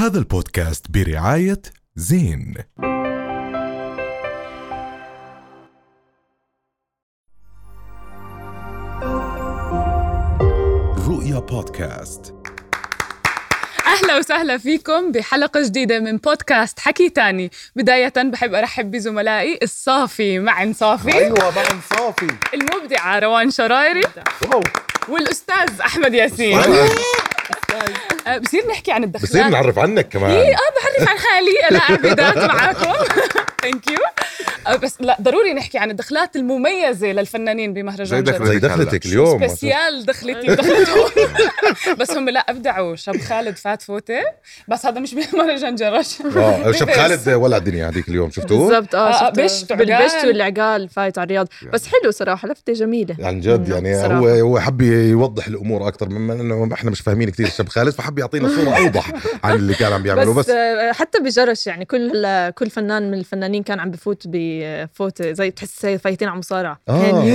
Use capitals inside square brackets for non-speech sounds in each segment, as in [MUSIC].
هذا البودكاست برعاية زين. رؤيا بودكاست. أهلا وسهلا فيكم بحلقة جديدة من بودكاست حكي تاني. بداية بحب أرحب بزملائي الصافي معن صافي. أيوه معن صافي. المبدعة روان شرايري واو. والأستاذ أحمد ياسين. بصير نحكي عن الدخلات. بصير نعرف عنك كمان. إيه، آه بعرف عن حالي أنا عبيدات معاكم. [LAUGHS] thank you بس لا ضروري نحكي عن الدخلات المميزة للفنانين بمهرجان زي. دخلتك زي دخلتك اليوم special دخلتي دخلتهم [LAUGHS] بس هم لا أبدعوا. شاب خالد فات فوتة. بس هذا مش بمهرجان جرش [LAUGHS] أه شوف [LAUGHS] خالد ولع الدنيا هذيك اليوم شفتوه؟ بالضبط آه، آه شفته. بشت. بالبشت والعقال فايت على الرياض. بس حلو صراحة لفتة جميلة. عن جد منه يعني صراحة. هو هو حب يوضح الأمور أكثر مما إنه إحنا مش فاهمين كثير الشاب خالد فحب يعطينا صورة أوضح عن اللي كان عم بيعمله بس, بس آه، حتى بجرش يعني كل كل فنان من الفنانين كان عم بفوت بفوت زي تحس فايتين على مصارعه آه. [LAUGHS]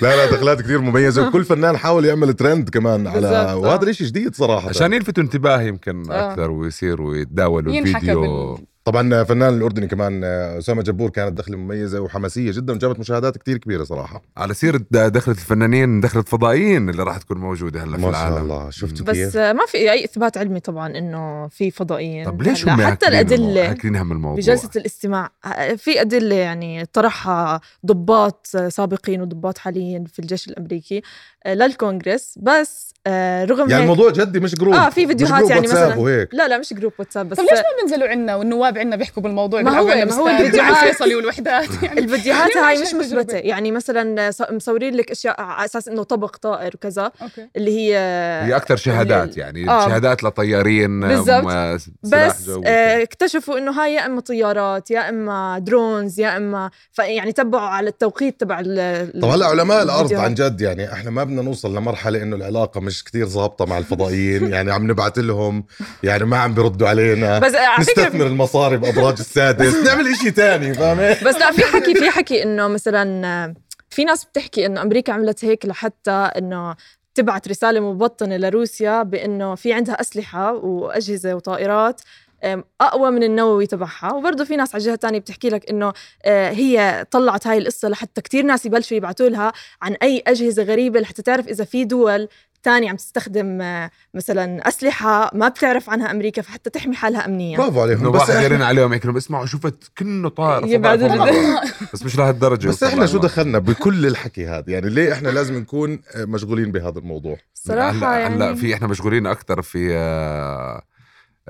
لا لا دخلات كثير مميزة وكل فنان حاول يعمل ترند كمان على. وهذا الشيء جديد صراحة عشان يلفتوا انتباه يمكن آه. أكثر ويصيروا يتداولوا ينحكى الفيديو طبعا فنان الأردني كمان أسامة جبور كانت دخلة مميزة وحماسية جدا وجابت مشاهدات كثير كبيرة صراحة. على سيرة دخلة الفنانين دخلة فضائيين اللي راح تكون موجودة هلا في ما شاء العالم. الله. شفتوا بس كيف؟ آه، ما في أي إثبات علمي طبعا إنه في فضائيين. طب ليش هم حتى الأدلة هاكلين هم الموضوع. بجلسة الاستماع في أدلة يعني طرحها ضباط سابقين وضباط حاليين في الجيش الأمريكي آه، للكونغرس بس آه، رغم يعني هيك الموضوع جدي مش group آه، في فيديوهات group يعني واتساب مثلاً. وهيك لا لا مش group واتساب بس طب ليش ما بينزلوا عنا والنواب عنا بيحكوا بالموضوع ما هو- ما هو الفيديوهات- الفيصلي والوحدات [LAUGHS] يعني الفيديوهات هاي مش تجربة؟ يعني مثلا مصورين لك أشياء على أساس إنه طبق طائر وكذا okay اللي هي هي أكثر شهادات يعني آه. شهادات لطيارين بالضبط. م- سلاح بس. آه، اكتشفوا إنه هاي يا إما طيارات يا إما drones يا إما يعني تبعوا على التوقيت تبع ال- طب هلأ علماء الأرض. عن جد يعني إحنا ما بدنا نوصل لمرحلة إنه العلاقة مش كتير ظابطة مع الفضائيين يعني عم نبعث لهم يعني ما عم بيردوا علينا. بس نستثمر المصاري بأبراج السادس. [LAUGHS] نعمل إشي تاني فاهم بس لا في حكي في حكي إنه مثلا في ناس بتحكي إنه أمريكا عملت هيك لحتى إنه تبعت رسالة مبطنة لروسيا بإنه في عندها أسلحة وأجهزة وطائرات أقوى من النووي تبعها. وبرضه في ناس على الجهة الثانية بتحكي لك إنه آه، هي طلعت هاي القصة لحتى كتير ناس يبلشوا يبعتوا لها عن أي أجهزة غريبة لحتى تعرف إذا في دول تانية عم تستخدم آه، مثلا أسلحة ما بتعرف عنها أمريكا فحتى تحمي حالها امنيا. برافو عليهم. بس واحد إحنا, يرن عليهم هيك إنه اسمعوا شفت كنه طائر. [LAUGHS] بس مش لهالدرجة. بس إحنا شو دخلنا بكل الحكي هذا؟ يعني ليه إحنا لازم نكون مشغولين بهذا الموضوع؟ صراحة هلا يعني هلا في إحنا مشغولين أكثر في آه، آه،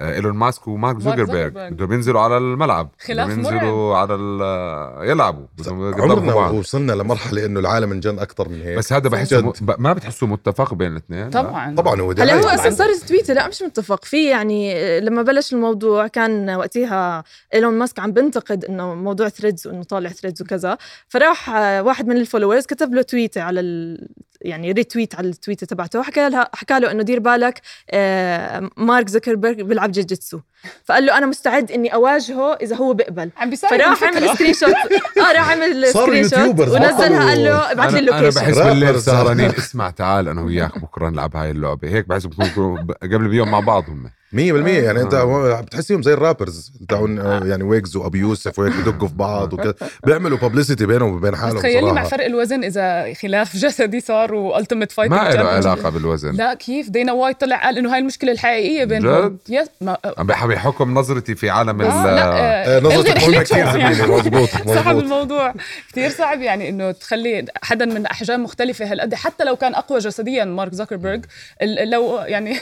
إيلون ماسك ومارك مارك زوكربيرج. بدهم ينزلوا على الملعب خلاف بدهم ينزلوا على ال- يلعبوا عمرنا. وصلنا لمرحلة إنه العالم انجن أكثر من هيك بس هذا بحسه. م... ب- ما بتحسوا متفق بين الاثنين طبعا طبعا هو هلا. هو أصلا. صار تويتر لا مش متفق في يعني آه، لما بلش الموضوع كان وقتها إيلون ماسك عم بنتقد إنه موضوع Threads وإنه طالع Threads وكذا فراح آه، واحد من ال followers كتب له تويتة على ال... يعني retweet على التويته تبعته. حكى لها حكى له إنه دير بالك آه، مارك زوكربيرج بيلعب جيجيتسو. فقال له أنا مستعد إني أواجهه إذا هو بيقبل. عم فراح عمل screenshot [LAUGHS] آه راح عمل screenshot ونزلها قال له ابعث لي أنا, ال location بحس بالليل. سهرانين. اسمع تعال أنا وياك بكرة نلعب هاي اللعبة. هيك بحس بكونوا ب- قبل بيوم مع بعض هم. 100% يعني انت آه. بتحسيهم زي ال rappers. تاعون يعني ويجز وابي يوسف وهيك بدقوا في بعض وكذا. بيعملوا publicity بينهم وبين حالهم تخيلي مع فرق الوزن إذا خلاف جسدي صار ultimate fight ما له علاقة بالوزن. لا كيف؟ دانا وايت طلع قال إنه هاي المشكلة الحقيقية بينهم. جد؟ yes ما عم بح- بحكم نظرتي في عالم آه ال لا آه، آه، رحلتهم كثير مزبوط صعب الموضوع. كثير صعب يعني إنه تخلي حدا من أحجام مختلفة هالقد. حتى لو كان أقوى جسديا مارك زوكربيرج ال- لو يعني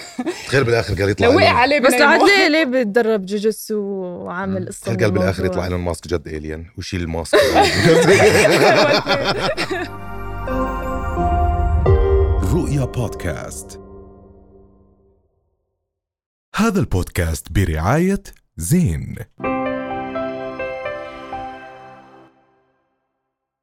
تخيل بالآخر قال يطلع عليه بس. لعد ليه ليه بتدرب جوجيتسو وعامل قصه قال بالاخر؟ يطلع ايلون ماسك جد الين ويشيل الماسك [LAUGHS] رؤيا بودكاست هذا البودكاست برعاية زين